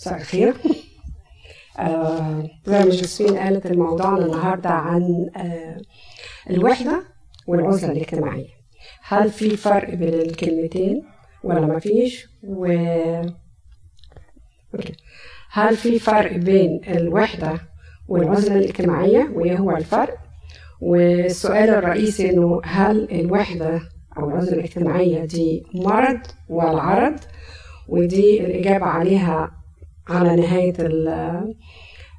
مساء الخير. آه زي ما جوزفين قالت الموضوع النهارده عن آه الوحدة والعزلة الاجتماعية. هل في فرق بين الكلمتين؟ ولا ما فيش؟ و أوكي. هل في فرق بين الوحدة والعزلة الاجتماعية؟ وإيه هو الفرق؟ والسؤال الرئيسي إنه هل الوحدة أو العزلة الاجتماعية دي مرض ولا عرض؟ ودي الإجابة عليها على نهاية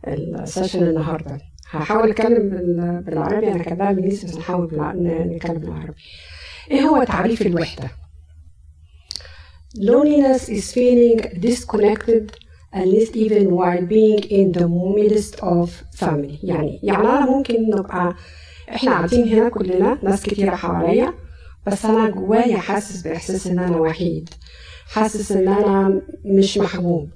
السيشن النهاردة. هحاول أتكلم بالعربي أنا كاتباها بالإنجليزي بس نحاول نتكلم بالعربي. إيه هو تعريف الوحدة؟ Loneliness is feeling disconnected at least even while being in the midst of family. يعني يعني أنا ممكن نبقى إحنا قاعدين هنا كلنا ناس كتيرة حواليا بس أنا جوايا حاسس بإحساس إن أنا وحيد. حاسس إن أنا مش محبوب.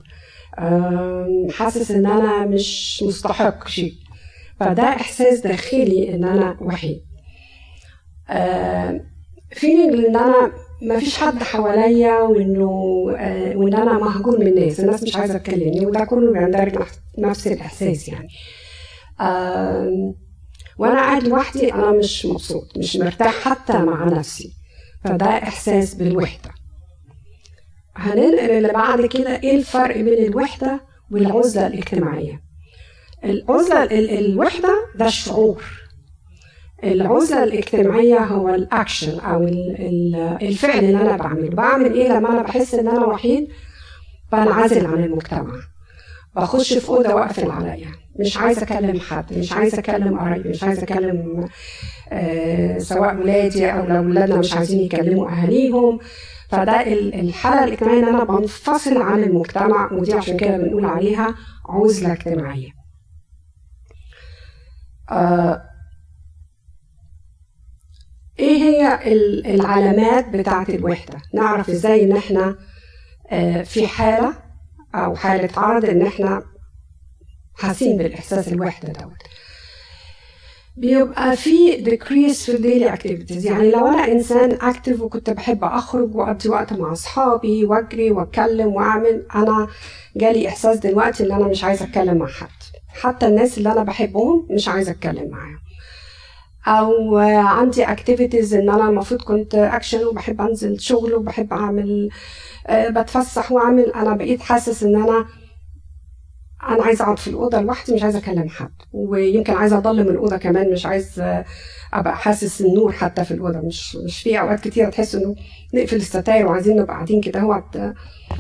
حاسس إن أنا مش مستحق شيء. فده إحساس داخلي إن أنا وحيد. فيلينج إن أنا ما فيش حد حواليا وإنه آه وإن أنا مهجور من الناس. الناس مش عايزة تكلمني وده كله بيندرج نفس الإحساس يعني. وأنا قاعد لوحدي أنا مش مبسوط مش مرتاح حتى مع نفسي. فده إحساس بالوحدة. هننقل اللي بعد كده إيه الفرق بين الوحدة والعزلة الاجتماعية. العزلة الوحدة ده الشعور. العزلة الاجتماعية هو الأكشن أو الفعل اللي أنا بعمله. بعمل إيه لما أنا بحس إن أنا وحيد؟ بنعزل عن المجتمع. بخش في أوضة وأقفل عليا. مش عايزة أكلم حد مش عايزة أكلم قرايبي مش عايزة أكلم آه سواء ولادي أو لو ولادنا مش عايزين يكلموا أهاليهم. فده الحالة الاجتماعية إن أنا بنفصل عن المجتمع ودي عشان كده بنقول عليها عزلة اجتماعية. آه إيه هي العلامات بتاعة الوحدة؟ نعرف إزاي إن إحنا في حالة أو حالة عرض إن إحنا حاسين بالإحساس الوحدة دوت. بيبقى في decrease في ال daily activities يعني لو أنا إنسان active وكنت بحب أخرج وأقضي وقت مع أصحابي وأجري وأتكلم وأعمل أنا جالي إحساس دلوقتي إن أنا مش عايزة أتكلم مع حد. حتى الناس اللي أنا بحبهم مش عايزة أتكلم معاهم. أو عندي activities إن أنا المفروض كنت اكشن وبحب أنزل شغل وبحب أعمل بتفسح وأعمل. أنا بقيت حاسس إن أنا أنا عايزة أقعد في الأوضة لوحدي مش عايزة أكلم حد. ويمكن عايزة اضلم الأوضة كمان مش عايز أبقى حاسس النور حتى في الأوضة. مش مش في أوقات كتيرة تحس إنه نقفل الستاير وعايزين نبقى قاعدين كده. هو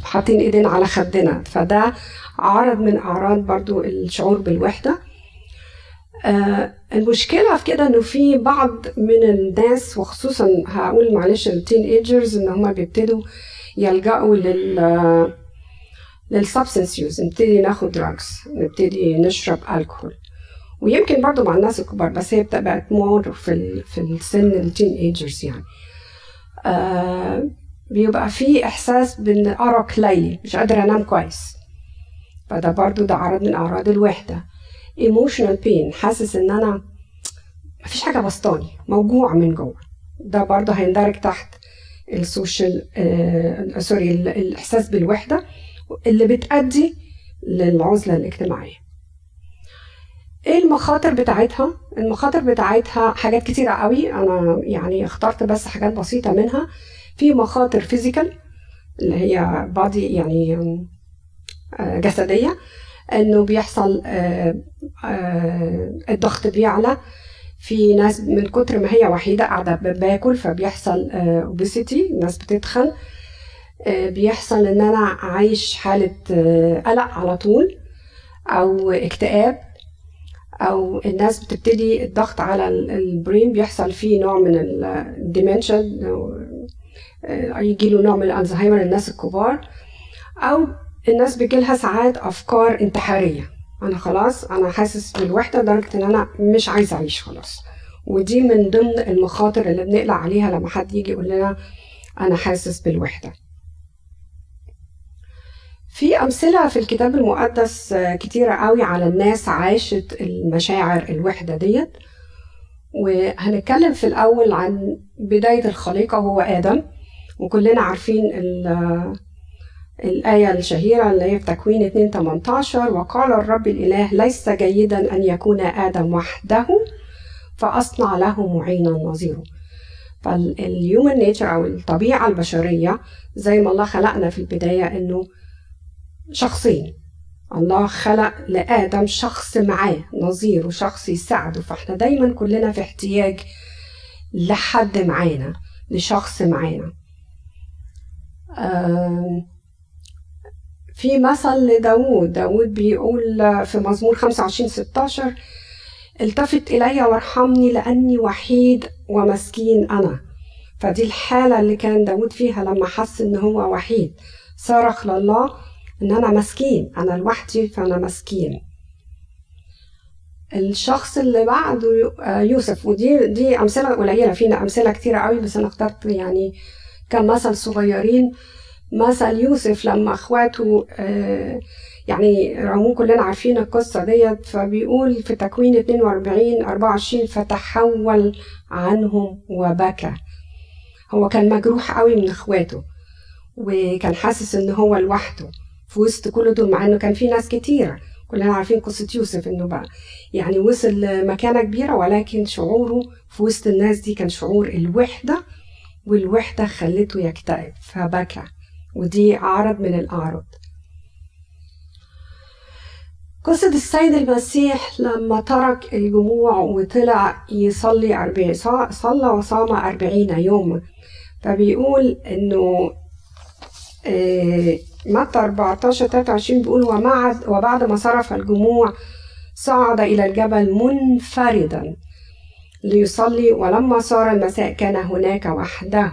حاطين ايدينا على خدنا. فده عرض من أعراض برضو الشعور بالوحدة. آه المشكلة في كده إنه في بعض من الناس وخصوصا هقول معلش ال teenagers إن هم بيبتدوا يلجأوا لل لل substance use نبتدي ناخد drugs نبتدي نشرب الكحول ويمكن برضو مع الناس الكبار بس هي بقت more في ال... في السن ال teenagers يعني. آه بيبقى في إحساس بان ارق ليلي مش قادرة أنام كويس. فده برضو ده عرض من أعراض الوحدة. emotional pain حاسس إن أنا مفيش حاجة بسطاني موجوع من جوه. ده برضه هيندرج تحت ال social آه sorry الإحساس بالوحدة. اللي بتأدي للعزلة الاجتماعية. إيه المخاطر بتاعتها؟ المخاطر بتاعتها حاجات كتيرة قوي. أنا يعني اخترت بس حاجات بسيطة منها. في مخاطر physical اللي هي body يعني آه جسدية. إنه بيحصل آآ آآ الضغط بيعلى. في ناس من كتر ما هي وحيدة قاعدة بتاكل فبيحصل obesity الناس بتتخن. بيحصل إن أنا عايش حالة قلق على طول أو اكتئاب أو الناس بتبتدي الضغط على ال brain بيحصل فيه نوع من ال dementia يجي له نوع من الألزهايمر الناس الكبار أو الناس بيجيلها ساعات أفكار انتحارية. أنا خلاص أنا حاسس بالوحدة لدرجة إن أنا مش عايزة أعيش خلاص. ودي من ضمن المخاطر اللي بنقلق عليها لما حد يجي يقول لنا أنا حاسس بالوحدة. في أمثلة في الكتاب المقدس كتيرة قوي على الناس عاشت المشاعر الوحدة ديت. وهنتكلم في الأول عن بداية الخليقة وهو آدم. وكلنا عارفين الآية الشهيرة اللي هي في تكوين 2 18 وقال الرب الإله ليس جيدا أن يكون آدم وحده فأصنع له معينا نظيره. فال human nature أو الطبيعة البشرية زي ما الله خلقنا في البداية إنه شخصين الله خلق لآدم شخص معاه نظير وشخص يساعده. فإحنا دايما كلنا في احتياج لحد معانا لشخص معانا. في مثل لداود داود بيقول في مزمور 25 16 التفت إلي وارحمني لأني وحيد ومسكين أنا. فدي الحالة اللي كان داود فيها لما حس إن هو وحيد. صرخ لله إن أنا مسكين أنا لوحدي فأنا مسكين. الشخص اللي بعده يوسف ودي دي أمثلة قليلة فينا أمثلة كتيرة قوي بس أنا اخترت يعني كم مثل صغيرين. مثل يوسف لما أخواته آه، يعني رغم كلنا عارفين القصة ديت فبيقول في تكوين 42 24 فتحول عنهم وبكى. هو كان مجروح قوي من أخواته وكان حاسس إن هو لوحده. في وسط كل دول مع إنه كان في ناس كتيرة كلنا عارفين قصة يوسف إنه بقى يعني وصل لمكانة كبيرة ولكن شعوره في وسط الناس دي كان شعور الوحدة والوحدة خلته يكتئب. فبكى ودي عرض من الأعراض. قصة السيد المسيح لما ترك الجموع وطلع يصلي أربعين صلى وصام أربعين يوم. فبيقول إنه آه، متى 14 23 بيقول ومعد وبعد ما صرف الجموع صعد إلى الجبل منفردا ليصلي ولما صار المساء كان هناك وحده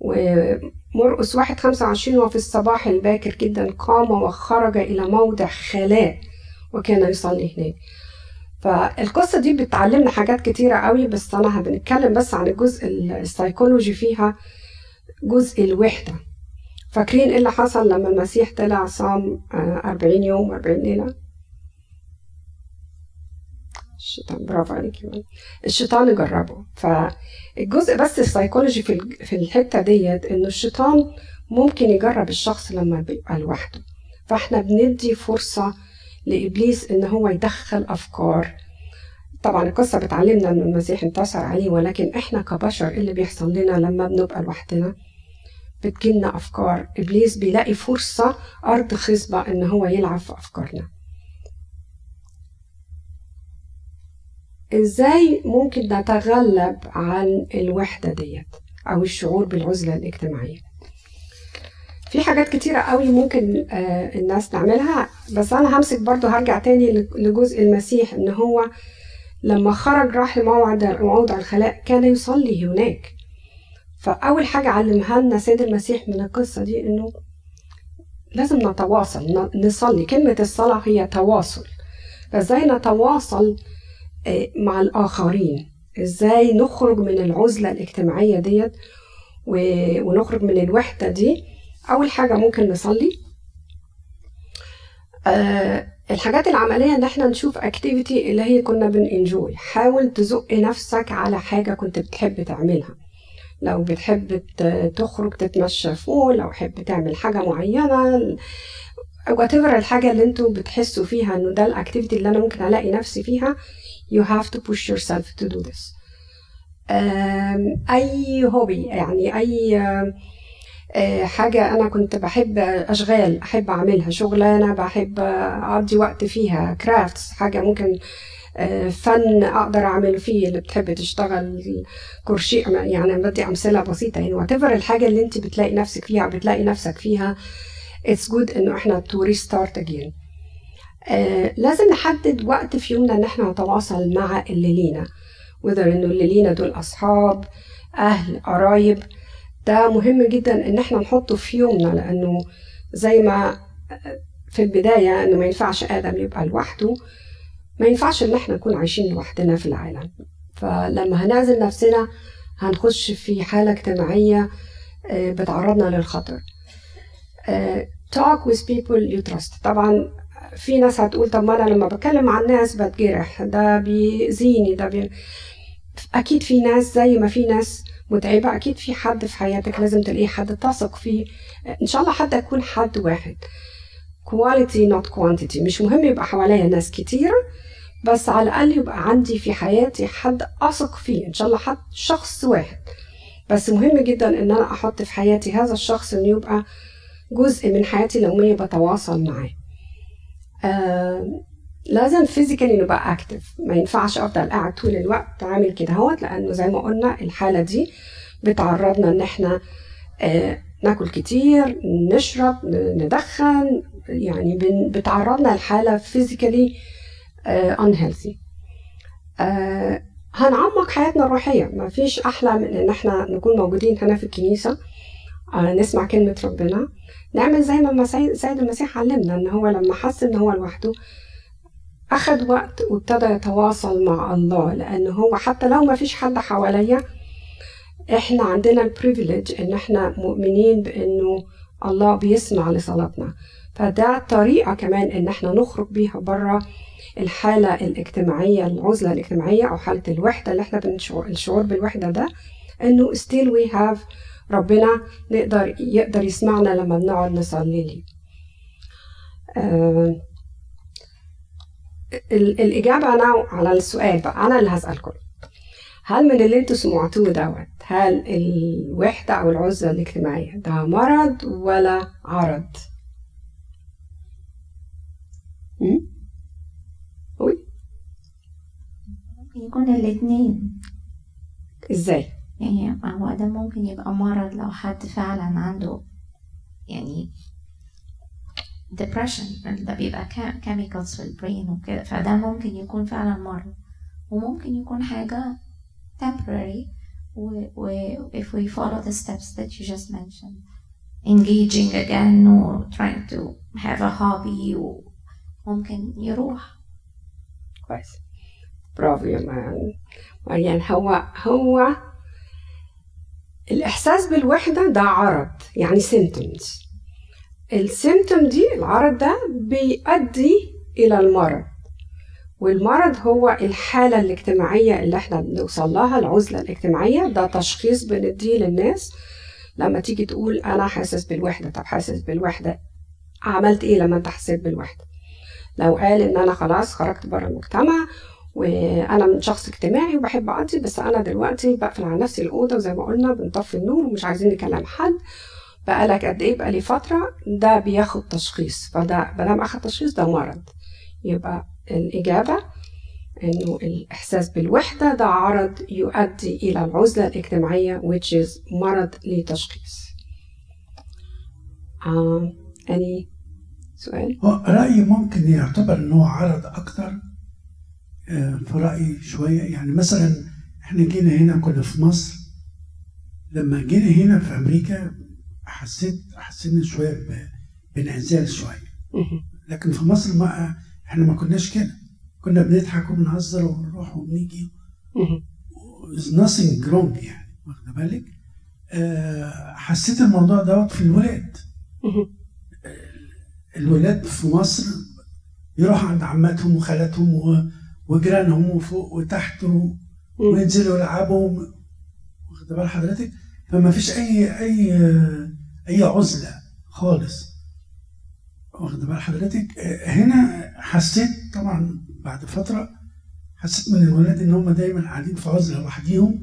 ومرقس واحد خمسة وعشرين وفي الصباح الباكر جدا قام وخرج إلى موضع خلاء وكان يصلي هناك. فالقصة دي بتعلمنا حاجات كتيرة قوي بس أنا بنتكلم بس عن الجزء السيكولوجي فيها جزء الوحدة. فاكرين إيه اللي حصل لما المسيح طلع صام آه، أربعين يوم وأربعين ليلة؟ الشيطان برافو عليك الشيطان جربه. فالجزء بس السيكولوجي في في الحتة ديت إنه الشيطان ممكن يجرب الشخص لما بيبقى لوحده. فإحنا بندي فرصة لإبليس إن هو يدخل أفكار. طبعا القصة بتعلمنا ان المسيح انتصر عليه ولكن إحنا كبشر إيه اللي بيحصل لنا لما بنبقى لوحدنا؟ بتجيلنا أفكار. إبليس بيلاقي فرصة أرض خصبة إن هو يلعب في أفكارنا. إزاي ممكن نتغلب عن الوحدة ديت أو الشعور بالعزلة الاجتماعية؟ في حاجات كتيرة قوي ممكن آه، الناس تعملها بس أنا همسك برضو هرجع تاني لجزء المسيح إن هو لما خرج راح لموعد موضع الخلاء كان يصلي هناك. فأول حاجة علمها لنا سيد المسيح من القصة دي إنه لازم نتواصل نصلي. كلمة الصلاة هي تواصل. فإزاي نتواصل آه، مع الآخرين؟ إزاي نخرج من العزلة الاجتماعية ديت ونخرج من الوحدة دي؟ أول حاجة ممكن نصلي. أه الحاجات العملية إن إحنا نشوف activity اللي هي كنا بن enjoy حاول تزق نفسك على حاجة كنت بتحب تعملها. لو بتحب تخرج تتمشى فوق لو بتحب تعمل حاجة معينة what الحاجة اللي أنتوا بتحسوا فيها انه ده ال activity اللي أنا ممكن ألاقي نفسي فيها you have to push yourself to do this. أي hobby يعني أي آه، حاجة أنا كنت بحب أشغال أحب أعملها شغلانة بحب أقضي وقت فيها كرافتس حاجة ممكن فن أقدر أعمل فيه اللي بتحب تشتغل كرشي يعني بدي أمثلة بسيطة يعني وات الحاجة اللي أنت بتلاقي نفسك فيها بتلاقي نفسك فيها good إنه إحنا to restart again. آه لازم نحدد وقت في يومنا إن إحنا نتواصل مع اللي لينا وذر إنه اللي لينا دول أصحاب أهل قرايب. ده مهم جدا إن إحنا نحطه في يومنا لأنه زي ما في البداية إنه ما ينفعش آدم يبقى لوحده. ما ينفعش إن إحنا نكون عايشين لوحدنا في العالم. فلما هنعزل نفسنا هنخش في حالة اجتماعية آه، بتعرضنا للخطر. آه، talk with people you trust. طبعا في ناس هتقول طب ما أنا لما بتكلم مع الناس بتجرح ده بيأذيني ده بي... أكيد في ناس زي ما في ناس متعبة أكيد في حد في حياتك لازم تلاقيه حد تثق فيه. إن شاء الله حتى يكون حد واحد. Quality not quantity. مش مهم يبقى حواليا ناس كتيرة بس على الأقل يبقى عندي في حياتي حد أثق فيه إن شاء الله حد شخص واحد. بس مهم جدا إن أنا أحط في حياتي هذا الشخص إنه يبقى جزء من حياتي اليومية بتواصل معاه آه لازم physically نبقى active ما ينفعش أفضل قاعد طول الوقت عامل كده هوت لأنه زي ما قلنا الحالة دي بتعرضنا إن إحنا آه ناكل كتير نشرب ندخن يعني بتعرضنا لحالة physically unhealthy. آه هنعمق حياتنا الروحية. ما فيش أحلى من إن إحنا نكون موجودين هنا في الكنيسة. آه نسمع كلمة ربنا. نعمل زي ما سيد المسيح علمنا إن هو لما حس إن هو لوحده أخذ وقت وابتدى يتواصل مع الله. لأن هو حتى لو ما فيش حد حواليا إحنا عندنا البريفيليج إن إحنا مؤمنين بإنه الله بيسمع لصلاتنا. فده طريقة كمان إن إحنا نخرج بيها بره الحالة الاجتماعية العزلة الاجتماعية أو حالة الوحدة اللي إحنا بنشعر الشعور بالوحدة ده إنه still we have ربنا نقدر يقدر يسمعنا لما بنقعد نصلي ليه. آه الإجابة أنا على السؤال بقى أنا اللي هسألكم هل من اللي أنتوا سمعتوه دوت هل الوحدة أو العزلة الاجتماعية ده مرض ولا عرض؟ ممكن يكون الاتنين. إزاي؟ يعني هو ده ممكن يبقى مرض لو حد فعلا عنده يعني depression ده بيبقى chemicals في البرين وكده. فده ممكن يكون فعلا مرض. وممكن يكون حاجة temporary. و, و if we follow the steps that you just mentioned. Engaging again or trying to have a hobby. ممكن يروح. كويس برافو يا مريم هو هو الإحساس بالوحدة ده عرض يعني symptoms. السيمتوم دي العرض ده بيؤدي إلى المرض. والمرض هو الحالة الاجتماعية اللي إحنا بنوصل لها العزلة الاجتماعية. ده تشخيص بنديه للناس. لما تيجي تقول أنا حاسس بالوحدة طب حاسس بالوحدة عملت إيه لما أنت حسيت بالوحدة؟ لو قال إن أنا خلاص خرجت بره المجتمع وأنا من شخص اجتماعي وبحب اقضي بس أنا دلوقتي بقفل على نفسي الأوضة وزي ما قلنا بنطفي النور ومش عايزين نكلم حد. بقالك قد إيه؟ بقالي فترة ده بياخد تشخيص فده مادام أخد تشخيص ده مرض. يبقى الإجابة إنه الإحساس بالوحدة ده عرض يؤدي إلى العزلة الاجتماعية which is مرض لتشخيص. آه. أني سؤال؟ رأيي ممكن يعتبر إنه عرض أكتر في رأيي شوية. يعني مثلا إحنا جينا هنا كنا في مصر. لما جينا هنا في أمريكا حسيت حسينا شوية بانعزال شوية. لكن في مصر ما إحنا ما كناش كده. كنا بنضحك وبنهزر وبنروح وبنيجي is nothing wrong يعني واخد بالك؟ أه حسيت الموضوع دوت في الولاد. الولاد في مصر يروحوا عند عماتهم وخالاتهم وجيرانهم وفوق وتحت وينزلوا يلعبوا واخد بال حضرتك؟ فما فيش اي اي أي عزلة خالص. واخد بال حضرتك؟ هنا حسيت طبعا بعد فترة حسيت من الولاد إن هم دايما قاعدين في عزلة لوحديهم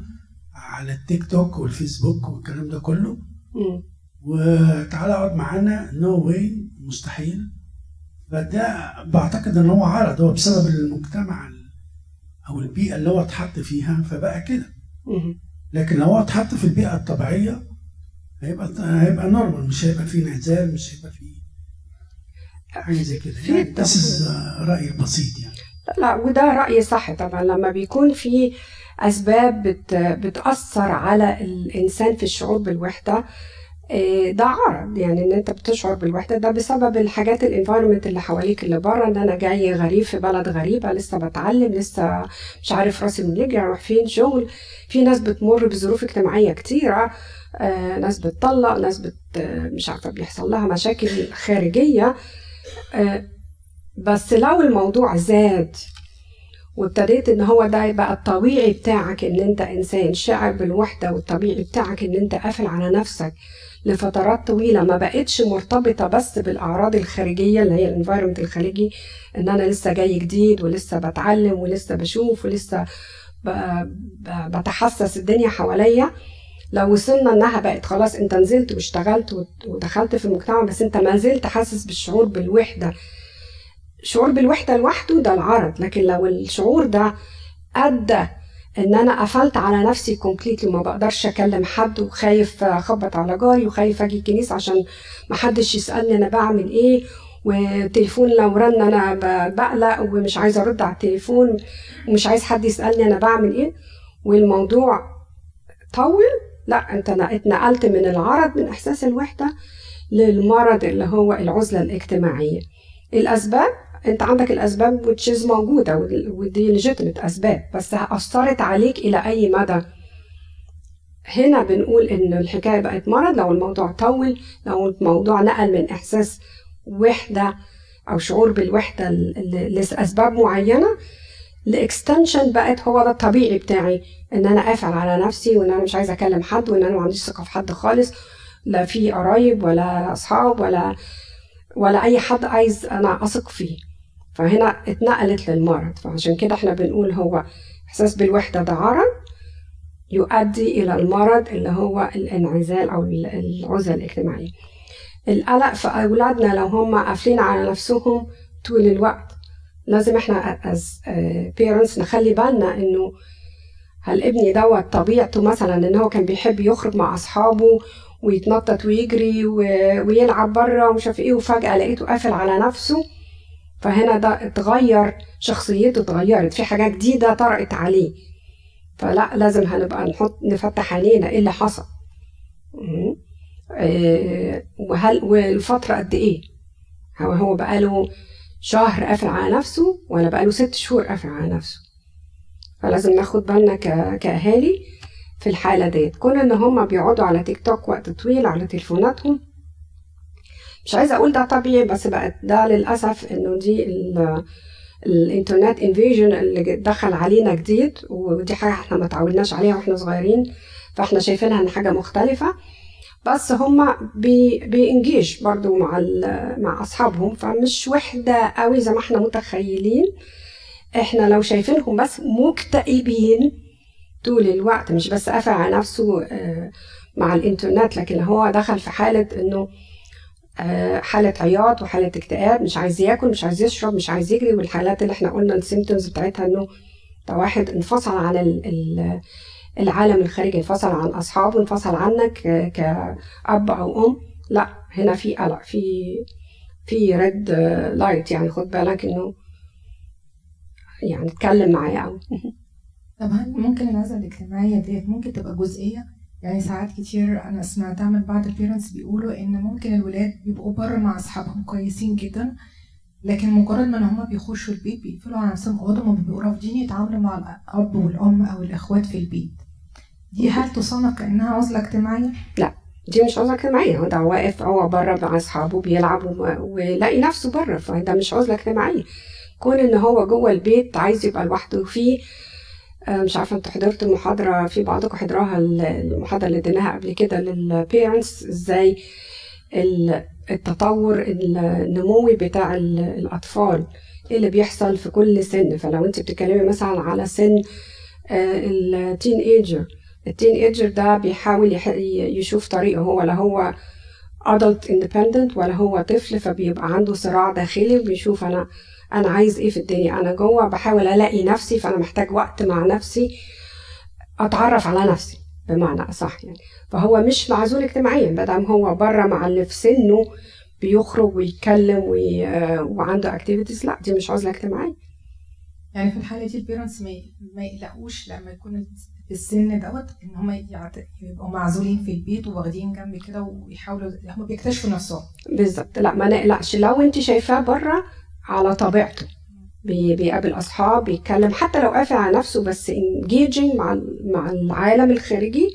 على التيك توك والفيسبوك والكلام ده كله. وتعالى اقعد معانا. نو no واي مستحيل. فده بعتقد إن هو عرض هو بسبب المجتمع أو البيئة اللي هو اتحط فيها فبقى كده. لكن لو هو اتحط في البيئة الطبيعية هيبقى هيبقى normal مش هيبقى فيه انعزال مش هيبقى فيه حاجة زي كده. يعني بس رايي البسيط يعني. لا وده رأي صح طبعا. لما بيكون في أسباب بت بتأثر على الإنسان في الشعور بالوحدة ده عرض. يعني إن أنت بتشعر بالوحدة ده بسبب الحاجات الانفايرمنت اللي حواليك اللي بره إن أنا جاي غريب في بلد غريبة لسه بتعلم لسه مش عارف راسي من رجلي أروح فين شغل. في ناس بتمر بظروف اجتماعية كتيرة آه ناس بتطلق ناس بت مش عارفة بيحصل لها مشاكل خارجية. آه بس لو الموضوع زاد وابتديت إن هو ده يبقى الطبيعي بتاعك إن أنت إنسان شاعر بالوحدة والطبيعي بتاعك إن أنت قافل على نفسك لفترات طويلة ما بقتش مرتبطة بس بالأعراض الخارجية اللي هي الانفايرمنت الخارجي إن أنا لسه جاي جديد ولسه بتعلم ولسه بشوف ولسه بتحسس الدنيا حواليا. لو وصلنا إنها بقت خلاص أنت نزلت واشتغلت ودخلت في المجتمع بس أنت ما زلت حاسس بالشعور بالوحدة. شعور بالوحدة لوحده ده العرض لكن لو الشعور ده أدى إن أنا قفلت على نفسي completely وما بقدرش أكلم حد وخايف أخبط على جاري وخايف أجي الكنيسة عشان ما حدش يسألني أنا بعمل إيه. والتليفون لو رن أنا بقلق ومش عايزة أرد على التليفون ومش عايز حد يسألني أنا بعمل إيه. والموضوع طول. لأ أنت اتنقلت من العرض من إحساس الوحدة للمرض اللي هو العزلة الاجتماعية. الأسباب؟ انت عندك الأسباب وتشيز موجودة ودي ليجيتمت أسباب بس اثرت عليك إلى أي مدى؟ هنا بنقول ان الحكاية بقت مرض لو الموضوع طول لو الموضوع نقل من إحساس وحدة أو شعور بالوحدة لأسباب معينة الاكستنشن بقت هو ده الطبيعي بتاعي إن أنا قافل على نفسي وإن أنا مش عايزة أكلم حد وإن أنا ما عنديش ثقة في حد خالص لا في قرايب ولا أصحاب ولا ولا أي حد عايز أنا أثق فيه. فهنا اتنقلت للمرض. فعشان كده إحنا بنقول هو إحساس بالوحدة ده عرض يؤدي إلى المرض اللي هو الانعزال أو العزلة الاجتماعية. القلق في أولادنا لو هم قافلين على نفسهم طول الوقت لازم إحنا as parents نخلي بالنا إنه هل ابني دوت طبيعته مثلا إن هو كان بيحب يخرج مع أصحابه ويتنطط ويجري ويلعب بره ومش عارف إيه وفجأة لقيته قافل على نفسه؟ فهنا ده اتغير شخصيته اتغيرت في حاجة جديدة طرأت عليه. فلا لازم هنبقى نحط نفتح عينينا إيه اللي حصل. آه وهل والفترة قد إيه؟ هو هو بقاله شهر قافل على نفسه ولا بقاله ست شهور قافل على نفسه؟ فلازم ناخد بالنا كأهالي في الحالة ديت. كون إن هما بيقعدوا على تيك توك وقت طويل على تليفوناتهم مش عايزة أقول ده طبيعي بس بقت ده للأسف إنه دي الإنترنت invasion اللي دخل علينا جديد ودي حاجة إحنا ما تعودناش عليها وإحنا صغيرين فإحنا شايفينها إن حاجة مختلفة. بس هما بي بي engage برضو مع مع أصحابهم فمش وحدة قوي زي ما إحنا متخيلين. إحنا لو شايفينهم بس مكتئبين طول الوقت مش بس قافل على نفسه مع الإنترنت لكن هو دخل في حالة إنه حالة عياط وحالة اكتئاب مش عايز ياكل مش عايز يشرب مش عايز يجري والحالات اللي إحنا قلنا ال symptoms بتاعتها إنه ده واحد انفصل عن العالم الخارجي انفصل عن أصحابه انفصل عنك كأب أو أم. لا هنا في قلق في في red light يعني خد بالك إنه يعني اتكلم معايا قوي طب هل ممكن العزله الاجتماعية ديت ممكن تبقى جزئية؟ يعني ساعات كتير أنا سمعتها من بعض ال parents بيقولوا إن ممكن الولاد بيبقوا بره مع أصحابهم كويسين جدا لكن مجرد ما هم بيخشوا البيت بيقفلوا على نفسهم اوضهم وبيبقوا رافضين يتعاملوا مع الأب والأم أو الأخوات في البيت. دي هل تصنف كأنها عزلة اجتماعية؟ لا دي مش عزلة اجتماعية. هو ده واقف هو بره مع أصحابه بيلعب ويلاقي نفسه بره فده مش عزلة اجتماعية. كون إن هو جوه البيت عايز يبقى لوحده فيه مش عارفة أنتوا حضرتوا المحاضرة في بعضكم حضروها المحاضرة اللي اديناها قبل كده للبيرنتس إزاي التطور النموي بتاع الأطفال إيه اللي بيحصل في كل سن؟ فلو انت بتتكلمي مثلا على سن ال teenager ال teenager ده بيحاول يشوف طريقه هو لا هو adult independent ولا هو طفل فبيبقى عنده صراع داخلي وبيشوف أنا أنا عايز إيه في الدنيا؟ أنا جوه بحاول ألاقي نفسي فأنا محتاج وقت مع نفسي أتعرف على نفسي بمعنى أصح يعني. فهو مش معزول اجتماعيا بدل هو بره مع اللي في سنه بيخرج ويتكلم وي... وعنده activities لا دي مش عزلة اجتماعية. يعني في الحالة دي ال parents ما, ما يقلقوش لما يكون في السن دوت إن هم يبقوا معزولين في البيت وواخدين جنب كده ويحاولوا هم بيكتشفوا نفسهم. بالظبط. لا ما نقلقش. لو أنت شايفاه بره على طبيعته. بيقابل أصحاب بيتكلم حتى لو قافل على نفسه بس engaging مع مع العالم الخارجي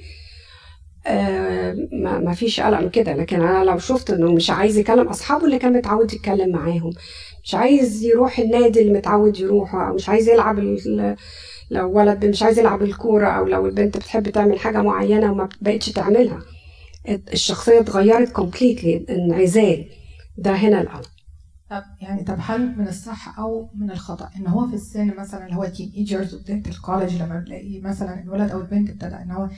آه، ما فيش قلق من كده. لكن أنا لو شفت إنه مش عايز يكلم أصحابه اللي كان متعود يتكلم معاهم. مش عايز يروح النادي اللي متعود يروحه أو مش عايز يلعب لو ولد مش عايز يلعب الكورة أو لو البنت بتحب تعمل حاجة معينة وما بقتش تعملها. الشخصية اتغيرت completely انعزال. ده هنا القلق. طب يعني طب هل من الصح أو من الخطأ إن هو في السن مثلا اللي هو teenagers وبدايه ال college لما بلاقي مثلا الولد أو البنت ابتدى إن هو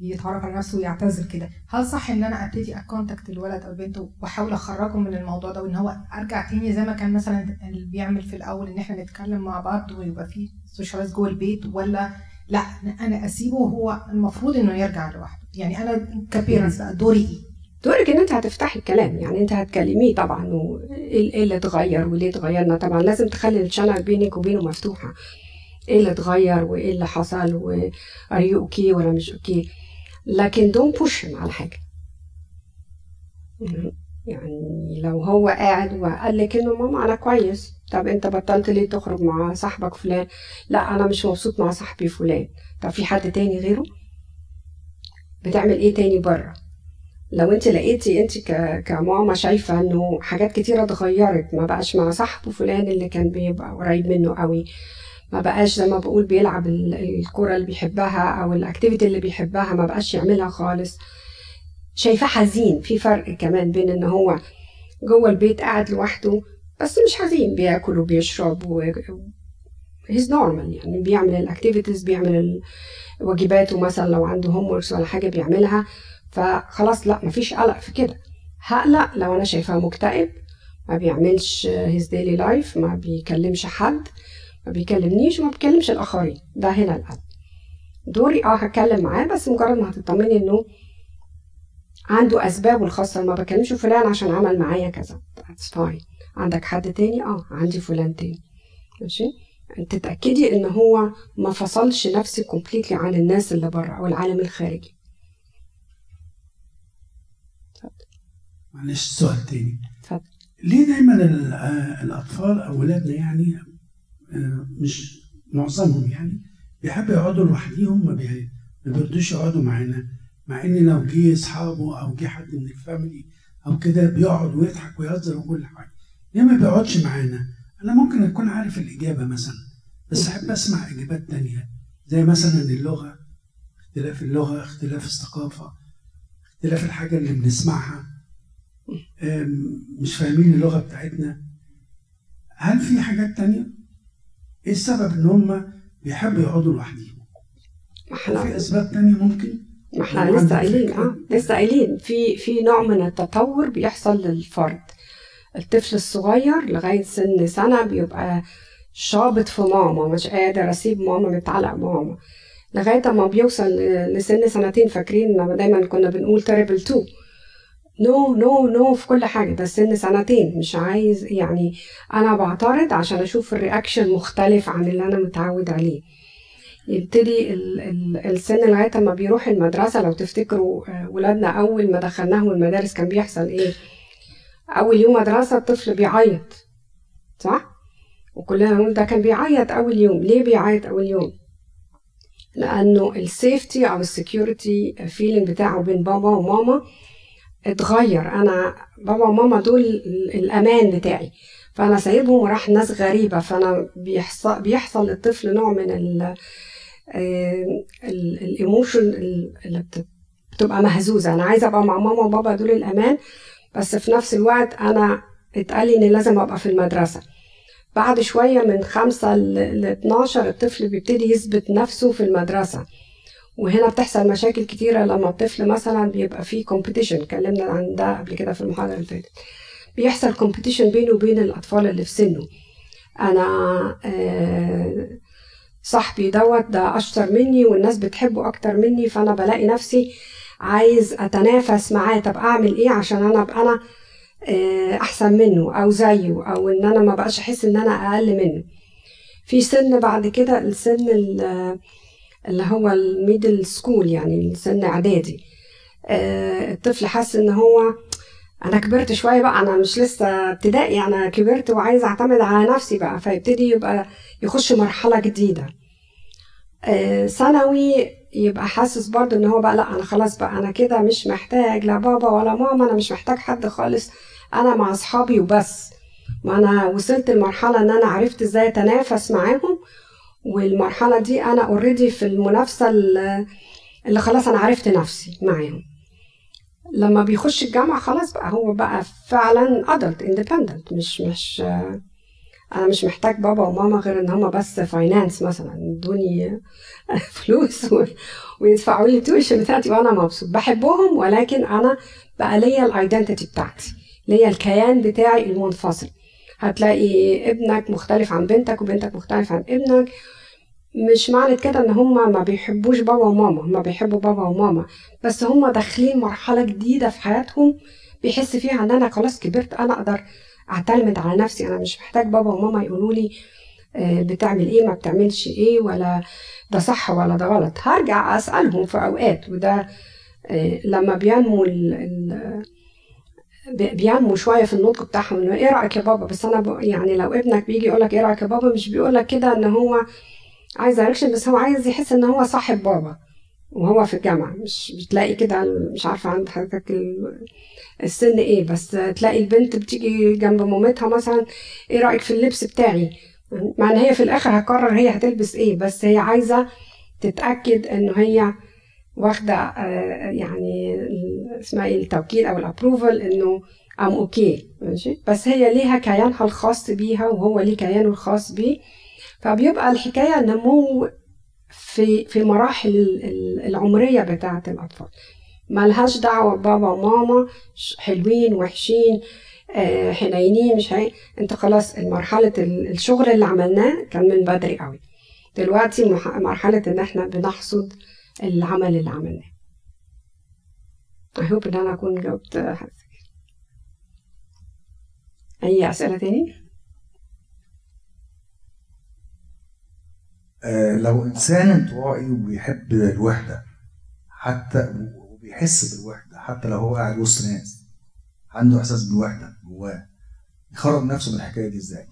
يتعرف على نفسه ويعتزل كده؟ هل صح إن أنا أبتدي أ contact الولد أو البنت وأحاول أخرجه من الموضوع ده وإن هو أرجع تاني زي ما كان مثلا اللي بيعمل في الأول إن إحنا نتكلم مع بعض ويبقى في socialize جوه البيت ولا لأ أنا أسيبه وهو المفروض إنه يرجع لوحده؟ يعني أنا ك parents بقى دوري إيه؟ دورك إن أنت هتفتحي الكلام يعني أنت هتكلميه طبعا وايه إيه اللي اتغير وليه اتغيرنا طبعا لازم تخلي ال channel بينك وبينه مفتوحة. إيه اللي اتغير وإيه اللي حصل و are you okay ولا مش okay لكن دون push على حاجة. يعني لو هو قاعد وقال لك إنه ماما أنا كويس طب أنت بطلت ليه تخرج مع صاحبك فلان؟ لا أنا مش مبسوط مع صاحبي فلان. طب في حد تاني غيره؟ بتعمل إيه تاني بره؟ لو انت لقيتي انت كماما شايفة انه حاجات كتيرة اتغيرت ما بقاش مع صاحبه فلان اللي كان بيبقى قريب منه قوي ما بقاش زي ما بقول بيلعب ال- الكرة اللي بيحبها أو ال activity اللي بيحبها ما بقاش يعملها خالص. شايفاه حزين في فرق كمان بين إن هو جوه البيت قاعد لوحده بس مش حزين بياكل وبيشرب و he's normal يعني بيعمل ال activities بيعمل واجباته مثلا لو عنده هوم ولا حاجة بيعملها. فخلاص لا مفيش قلق في كده. هقلق لو أنا شايفاه مكتئب ما بيعملش his daily life ما بيكلمش حد ما بيكلمنيش وما بيكلمش الآخرين. ده هنا القلق. دوري آه هتكلم معاه بس مجرد ما هتطمني إنه عنده أسبابه الخاصة ما بكلمش فلان عشان عمل معايا كذا. That's fine. عندك حد تاني؟ آه عندي فلان تاني. ماشي؟ تتاكدي إن هو ما فصلش نفسه completely عن الناس اللي بره أو العالم الخارجي. معلش سؤال تاني. اتفضل. ليه دايما آه، الأطفال أو ولادنا يعني آه، مش معظمهم يعني بيحبوا يقعدوا لوحديهم ما بي- ما بيرضوش يقعدوا معانا مع إن لو جه أصحابه أو جه حد من ال family أو كده بيقعد ويضحك ويهزر وكل حاجة. ليه ما بيقعدش معانا؟ أنا ممكن أكون عارف الإجابة مثلا بس أحب أسمع إجابات تانية زي مثلا اللغة اختلاف اللغة اختلاف الثقافة اختلاف الحاجة اللي بنسمعها. مش فاهمين اللغة بتاعتنا. هل في حاجات تانية؟ إيه السبب إن هم بيحبوا يقعدوا هل في أسباب تانية ممكن؟ ما إحنا لسه قايلين؟ آه لسه قايلين. في في نوع من التطور بيحصل للفرد. الطفل الصغير لغاية سن سنة بيبقى شابط في ماما مش قادر أسيب ماما متعلق بماما. لغاية ما بيوصل لسن سنتين فاكرين لما دايما كنا بنقول terrible two no no no في كل حاجة ده سن سنتين مش عايز يعني أنا بعترض عشان أشوف ال reaction مختلف عن اللي أنا متعود عليه. يبتدي ال- ال- السن لغاية ما بيروح المدرسة لو تفتكروا آه، ولادنا أول ما دخلناهم المدارس كان بيحصل إيه؟ أول يوم مدرسة الطفل بيعيط صح؟ وكلنا نقول ده كان بيعيط أول يوم. ليه بيعيط أول يوم؟ لأنه safety أو security feeling بتاعه بين بابا وماما اتغير. أنا بابا وماما دول ال- الأمان بتاعي. فأنا سايبهم وراح ناس غريبة. فأنا بيحصل بيحصل للطفل نوع من ال ال emotion اللي بت- بتبقى مهزوزة. أنا عايزة أبقى مع ماما وبابا دول الأمان. بس في نفس الوقت أنا اتقال لي إن لازم أبقى في المدرسة. بعد شوية من خمسة ل 12 الطفل بيبتدي يثبت نفسه في المدرسة. وهنا بتحصل مشاكل كتيرة لما الطفل مثلا بيبقى فيه competition اتكلمنا عن ده قبل كده في المحاضرة اللي فاتت. بيحصل competition بينه وبين الأطفال اللي في سنه. أنا آه، صاحبي دوت ده أشطر مني والناس بتحبه أكتر مني فأنا بلاقي نفسي عايز أتنافس معاه. طب أعمل إيه عشان أنا أبقى أنا آه، أحسن منه أو زيه أو إن أنا ما بقاش أحس إن أنا أقل منه. في سن بعد كده السن ال- اللي هو ال middle school يعني السن إعدادي. آه، الطفل حاسس إن هو أنا كبرت شوية بقى أنا مش لسه ابتدائي أنا كبرت وعايز أعتمد على نفسي بقى فيبتدي يبقى يخش مرحلة جديدة. آه، ثانوي يبقى حاسس برضه إن هو بقى لأ أنا خلاص بقى أنا كده مش محتاج لا بابا ولا ماما أنا مش محتاج حد خالص أنا مع أصحابي وبس. ما أنا وصلت لمرحله إن أنا عرفت إزاي أتنافس معاهم والمرحلة دي أنا اوريدي في المنافسة اللي خلاص أنا عرفت نفسي معاهم. لما بيخش الجامعة خلاص بقى هو بقى فعلا adult independent. مش مش أنا مش محتاج بابا وماما غير إن هما بس finance مثلا يدوني فلوس ويدفعوا لي ال tuition بتاعتي وأنا مبسوط. بحبهم ولكن أنا بقى ليا ال identity بتاعتي ليا الكيان بتاعي المنفصل. هتلاقي ابنك مختلف عن بنتك وبنتك مختلف عن ابنك. مش معنى كده ان هما ما بيحبوش بابا وماما هما بيحبوا بابا وماما بس هما داخلين مرحلة جديدة في حياتهم بيحس فيها إن أنا خلاص كبرت أنا أقدر أعتمد على نفسي أنا مش محتاج بابا وماما يقولوا لي آه، بتعمل إيه ما بتعملش إيه ولا ده صح ولا ده غلط. هرجع أسألهم في أوقات وده آه، لما بينمو بينمو شوية في النطق بتاعهم إنه إيه رأيك يا بابا؟ بس أنا. يعني لو ابنك بيجي يقول لك إيه رأيك يا بابا؟ مش بيقول لك كده إن هو عايز دايركشن بس هو عايز يحس إن هو صاحب بابا وهو في الجامعة. مش بتلاقي كده مش عارفة عند حضرتك ال- السن إيه بس تلاقي البنت بتيجي جنب مامتها مثلا إيه رأيك في اللبس بتاعي؟ مع إن هي في الآخر هتقرر هي هتلبس إيه بس هي عايزة تتأكد إنه هي واخدة آه، يعني اسمها إيه التوكيد أو ال approval إنه I'm okay ماشي؟ بس هي ليها كيانها الخاص بيها وهو ليه كيانه الخاص بيه. فبيبقى الحكاية نمو في في مراحل ال- ال- العمرية بتاعة الأطفال. ملهاش دعوة بابا وماما حلوين وحشين آه، حنينين مش هي انت خلاص مرحلة ال- الشغل اللي عملناه كان من بدري قوي. دلوقتي مرحلة إن إحنا بنحصد العمل اللي عملناه. I hope إن أنا أكون جاوبت حضرتك. أي أسئلة تاني؟ آه، لو إنسان انطوائي وبيحب الوحدة حتى وبيحس بالوحدة حتى لو هو قاعد وسط ناس عنده إحساس بالوحدة جواه يخرج نفسه من الحكاية دي إزاي؟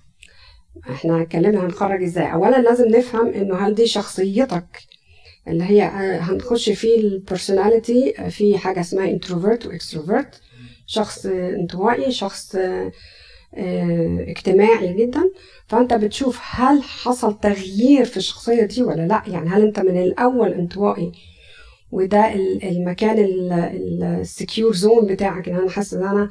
إحنا اتكلمنا هنخرج إزاي؟ اولا لازم نفهم إنه هل دي شخصيتك؟ اللي هي هنخش في ال personality في حاجة اسمها introvert و extrovert شخص انطوائي شخص آه، اجتماعي جدا. فأنت بتشوف هل حصل تغيير في الشخصية دي ولا لأ. يعني هل أنت من الأول انطوائي وده ال- المكان ال secure zone بتاعك. ان أنا حاسة إن أنا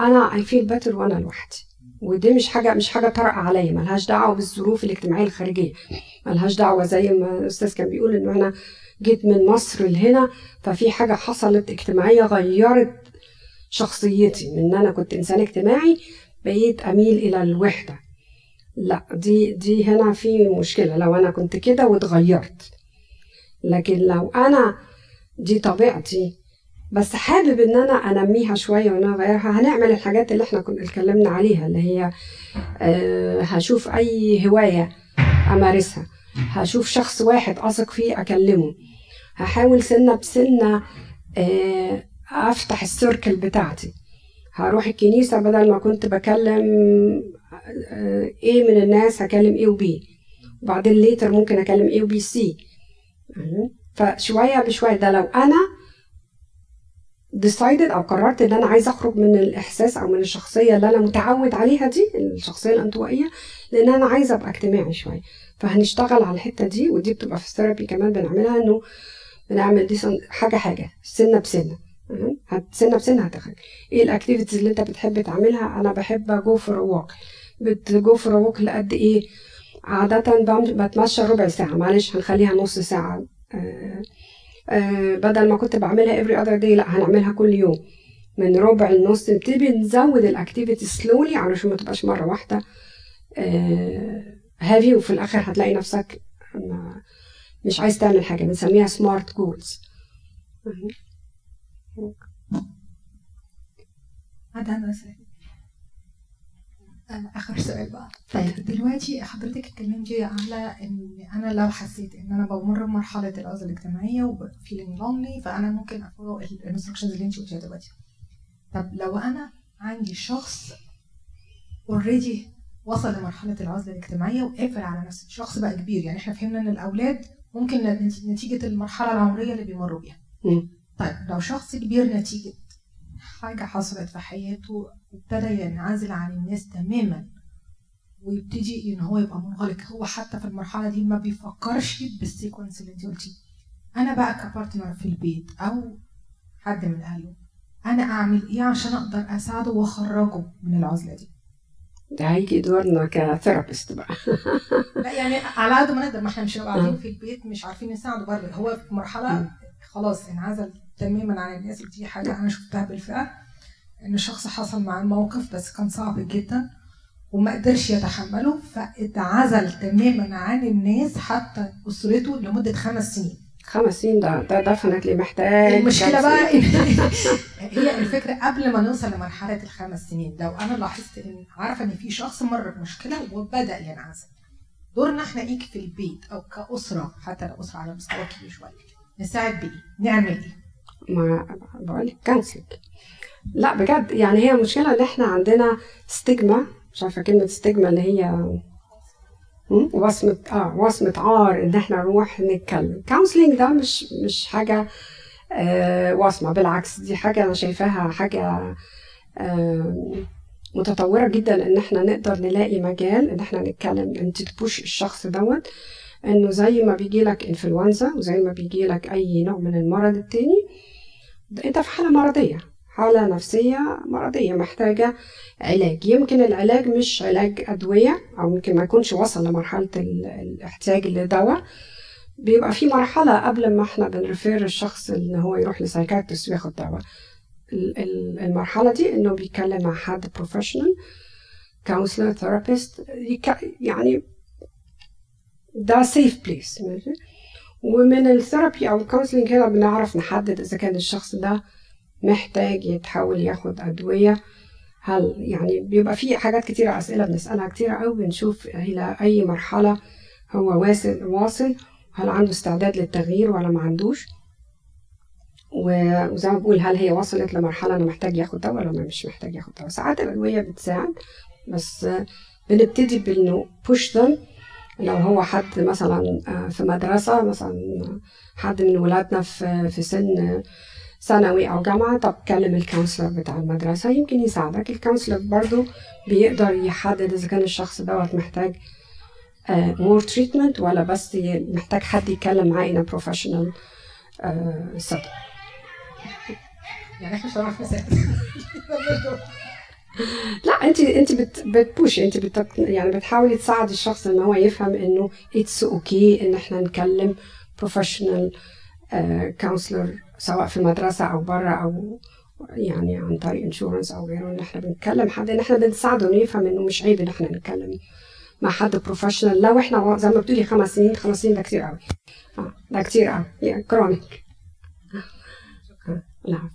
أنا I feel better وأنا لوحدي. ودي مش حاجة مش حاجة طارئة عليا ملهاش دعوة بالظروف الاجتماعية الخارجية ملهاش دعوة زي ما الأستاذ كان بيقول إنه أنا جيت من مصر لهنا ففي حاجة حصلت اجتماعية غيرت شخصيتي من إن أنا كنت إنسان اجتماعي بقيت أميل إلى الوحدة. لا دي دي هنا في مشكلة لو أنا كنت كده واتغيرت. لكن لو أنا دي طبيعتي بس حابب إن أنا أنميها شوية وان أنا أغيرها. هنعمل الحاجات اللي إحنا كنا اتكلمنا عليها اللي هي آه، هشوف أي هواية أمارسها. هشوف شخص واحد أثق فيه أكلمه. هحاول سنة بسنة آه، أفتح ال circle بتاعتي. هروح الكنيسة بدل ما كنت بكلم آه، A من الناس هكلم A و B وبعدين later ممكن أكلم A و B C فشوية بشوية. ده لو أنا decided أو قررت إن أنا عايزة أخرج من الإحساس أو من الشخصية اللي أنا متعود عليها دي الشخصية الانطوائية لأن أنا عايزة أبقى اجتماعي شوية. فهنشتغل على الحتة دي ودي بتبقى في ال therapy كمان بنعملها إنه بنعمل دي حاجة حاجة سنة بسنة. سنة بسنة هتخرج. إيه ال activities اللي أنت بتحب تعملها؟ أنا بحب go for walk بت go for walk لقد إيه؟ عادة بم- بتمشى ربع ساعة معلش هنخليها نص ساعة. آه آه بدل ما كنت بعملها every other day لا هنعملها كل يوم. من ربع لنص نبتدي نزود ال activity slowly علشان ما تبقاش مرة واحدة. heavy وفي الآخر هتلاقي نفسك مش عايز تعمل حاجة. بنسميها smart goals سؤال. آه، آخر سؤال بقى. طيب دلوقتي حضرتك اتكلمتي على إن أنا لو حسيت إن أنا بمر بمرحلة العزله الاجتماعية و feeling lonely فأنا ممكن ا follow ال instructions اللي أنت قلتيها دلوقتي. طب لو أنا عندي شخص already وصل لمرحلة العزله الاجتماعية وقافل على نفسه شخص بقى كبير يعني إحنا فهمنا إن الأولاد ممكن نت- نتيجة المرحلة العمرية اللي بيمروا بيها. طيب لو شخص كبير نتيجة حاجة حصلت في حياته ابتدى ينعزل عن الناس تماما ويبتدي إن هو يبقى منغلق. هو حتى في المرحلة دي ما بيفكرش بال sequence اللي انت قلتيه. أنا بقى ك partner في البيت أو حد من أهله أنا أعمل إيه عشان أقدر أساعده وأخرجه من العزلة دي؟ ده هيجي دورنا كثيرابيست بقى. لا يعني على قد ما نقدر ما إحنا مش قاعدين في البيت مش عارفين نساعده برضه هو في مرحلة خلاص انعزل تماما عن الناس ودي حاجة أنا شفتها بالفعل إن الشخص حصل معاه موقف بس كان صعب جدا وما قدرش يتحمله فاتعزل تماما عن الناس حتى أسرته لمدة خمس سنين. خمس سنين ده ده definitely محتاج المشكلة بقى هي الفكرة قبل ما نوصل لمرحلة الخمس سنين لو أنا لاحظت إن عارفة إن في شخص مر بمشكلة وبدأ ينعزل. دورنا إحنا إيه في البيت أو كأسرة حتى لو أسرة على مستوى كبير شوية. نساعد بايه؟ نعمل إيه؟ ما بقول لك counseling لا بجد يعني هي المشكلة إن إحنا عندنا stigma مش عارفة كلمة stigma اللي هي م? وصمة آه وصمة عار إن إحنا نروح نتكلم كونسلنج ده مش مش حاجة آه وصمة بالعكس دي حاجة أنا شايفاها حاجة آه متطورة جدا إن إحنا نقدر نلاقي مجال إن إحنا نتكلم انت تبوش الشخص دوت إنه زي ما بيجي لك انفلونزا وزي ما بيجي لك أي نوع من المرض التاني أنت في حالة مرضية حالة نفسية مرضية محتاجة علاج. يمكن العلاج مش علاج أدوية أو يمكن ما يكونش وصل لمرحلة ال- الاحتياج لدواء. بيبقى في مرحلة قبل ما إحنا بن refer الشخص إن هو يروح ل psychiatrist وياخد دواء. ال- ال- المرحلة دي إنه بيتكلم مع حد professional counselor therapist يعني ده safe place ماشي ومن ال therapy أو ال counseling هنا بنعرف نحدد إذا كان الشخص ده محتاج يتحول ياخد أدوية. هل يعني بيبقى في حاجات كتيرة أسئلة بنسألها كتيرة أوي بنشوف إلى أي مرحلة هو واصل واصل. هل عنده استعداد للتغيير ولا ما عندوش؟ وزي ما بقول هل هي وصلت لمرحلة أنا محتاج ياخد دواء ولا مش محتاج ياخد دواء ساعات الأدوية بتساعد بس بنبتدي بإنه push them لو هو حد مثلا آه، في مدرسة مثلا حد من ولادنا في في سن ثانوي أو جامعة طب كلم ال counselor بتاع المدرسة يمكن يساعدك. ال counselor برضو بيقدر يحدد إذا كان الشخص دوت محتاج more treatment ولا بس محتاج حد يتكلم معاه in a professional آه، setting يعني إحنا مش هنعرف نساعد لا انت انت بت بت push انت بت يعني بتحاولي تساعدي الشخص إن هو يفهم إنه it's okay okay إن إحنا نكلم professional counselor سواء في المدرسة أو بره أو يعني عن طريق insurance أو غيره إن إحنا بنتكلم حد إن إحنا بنساعده إنه يفهم إنه مش عيب إن إحنا نتكلم مع حد professional لو إحنا زي ما بتقولي خمس سنين خمس سنين ده كتير قوي آه ده كتير قوي يعني chronic لا.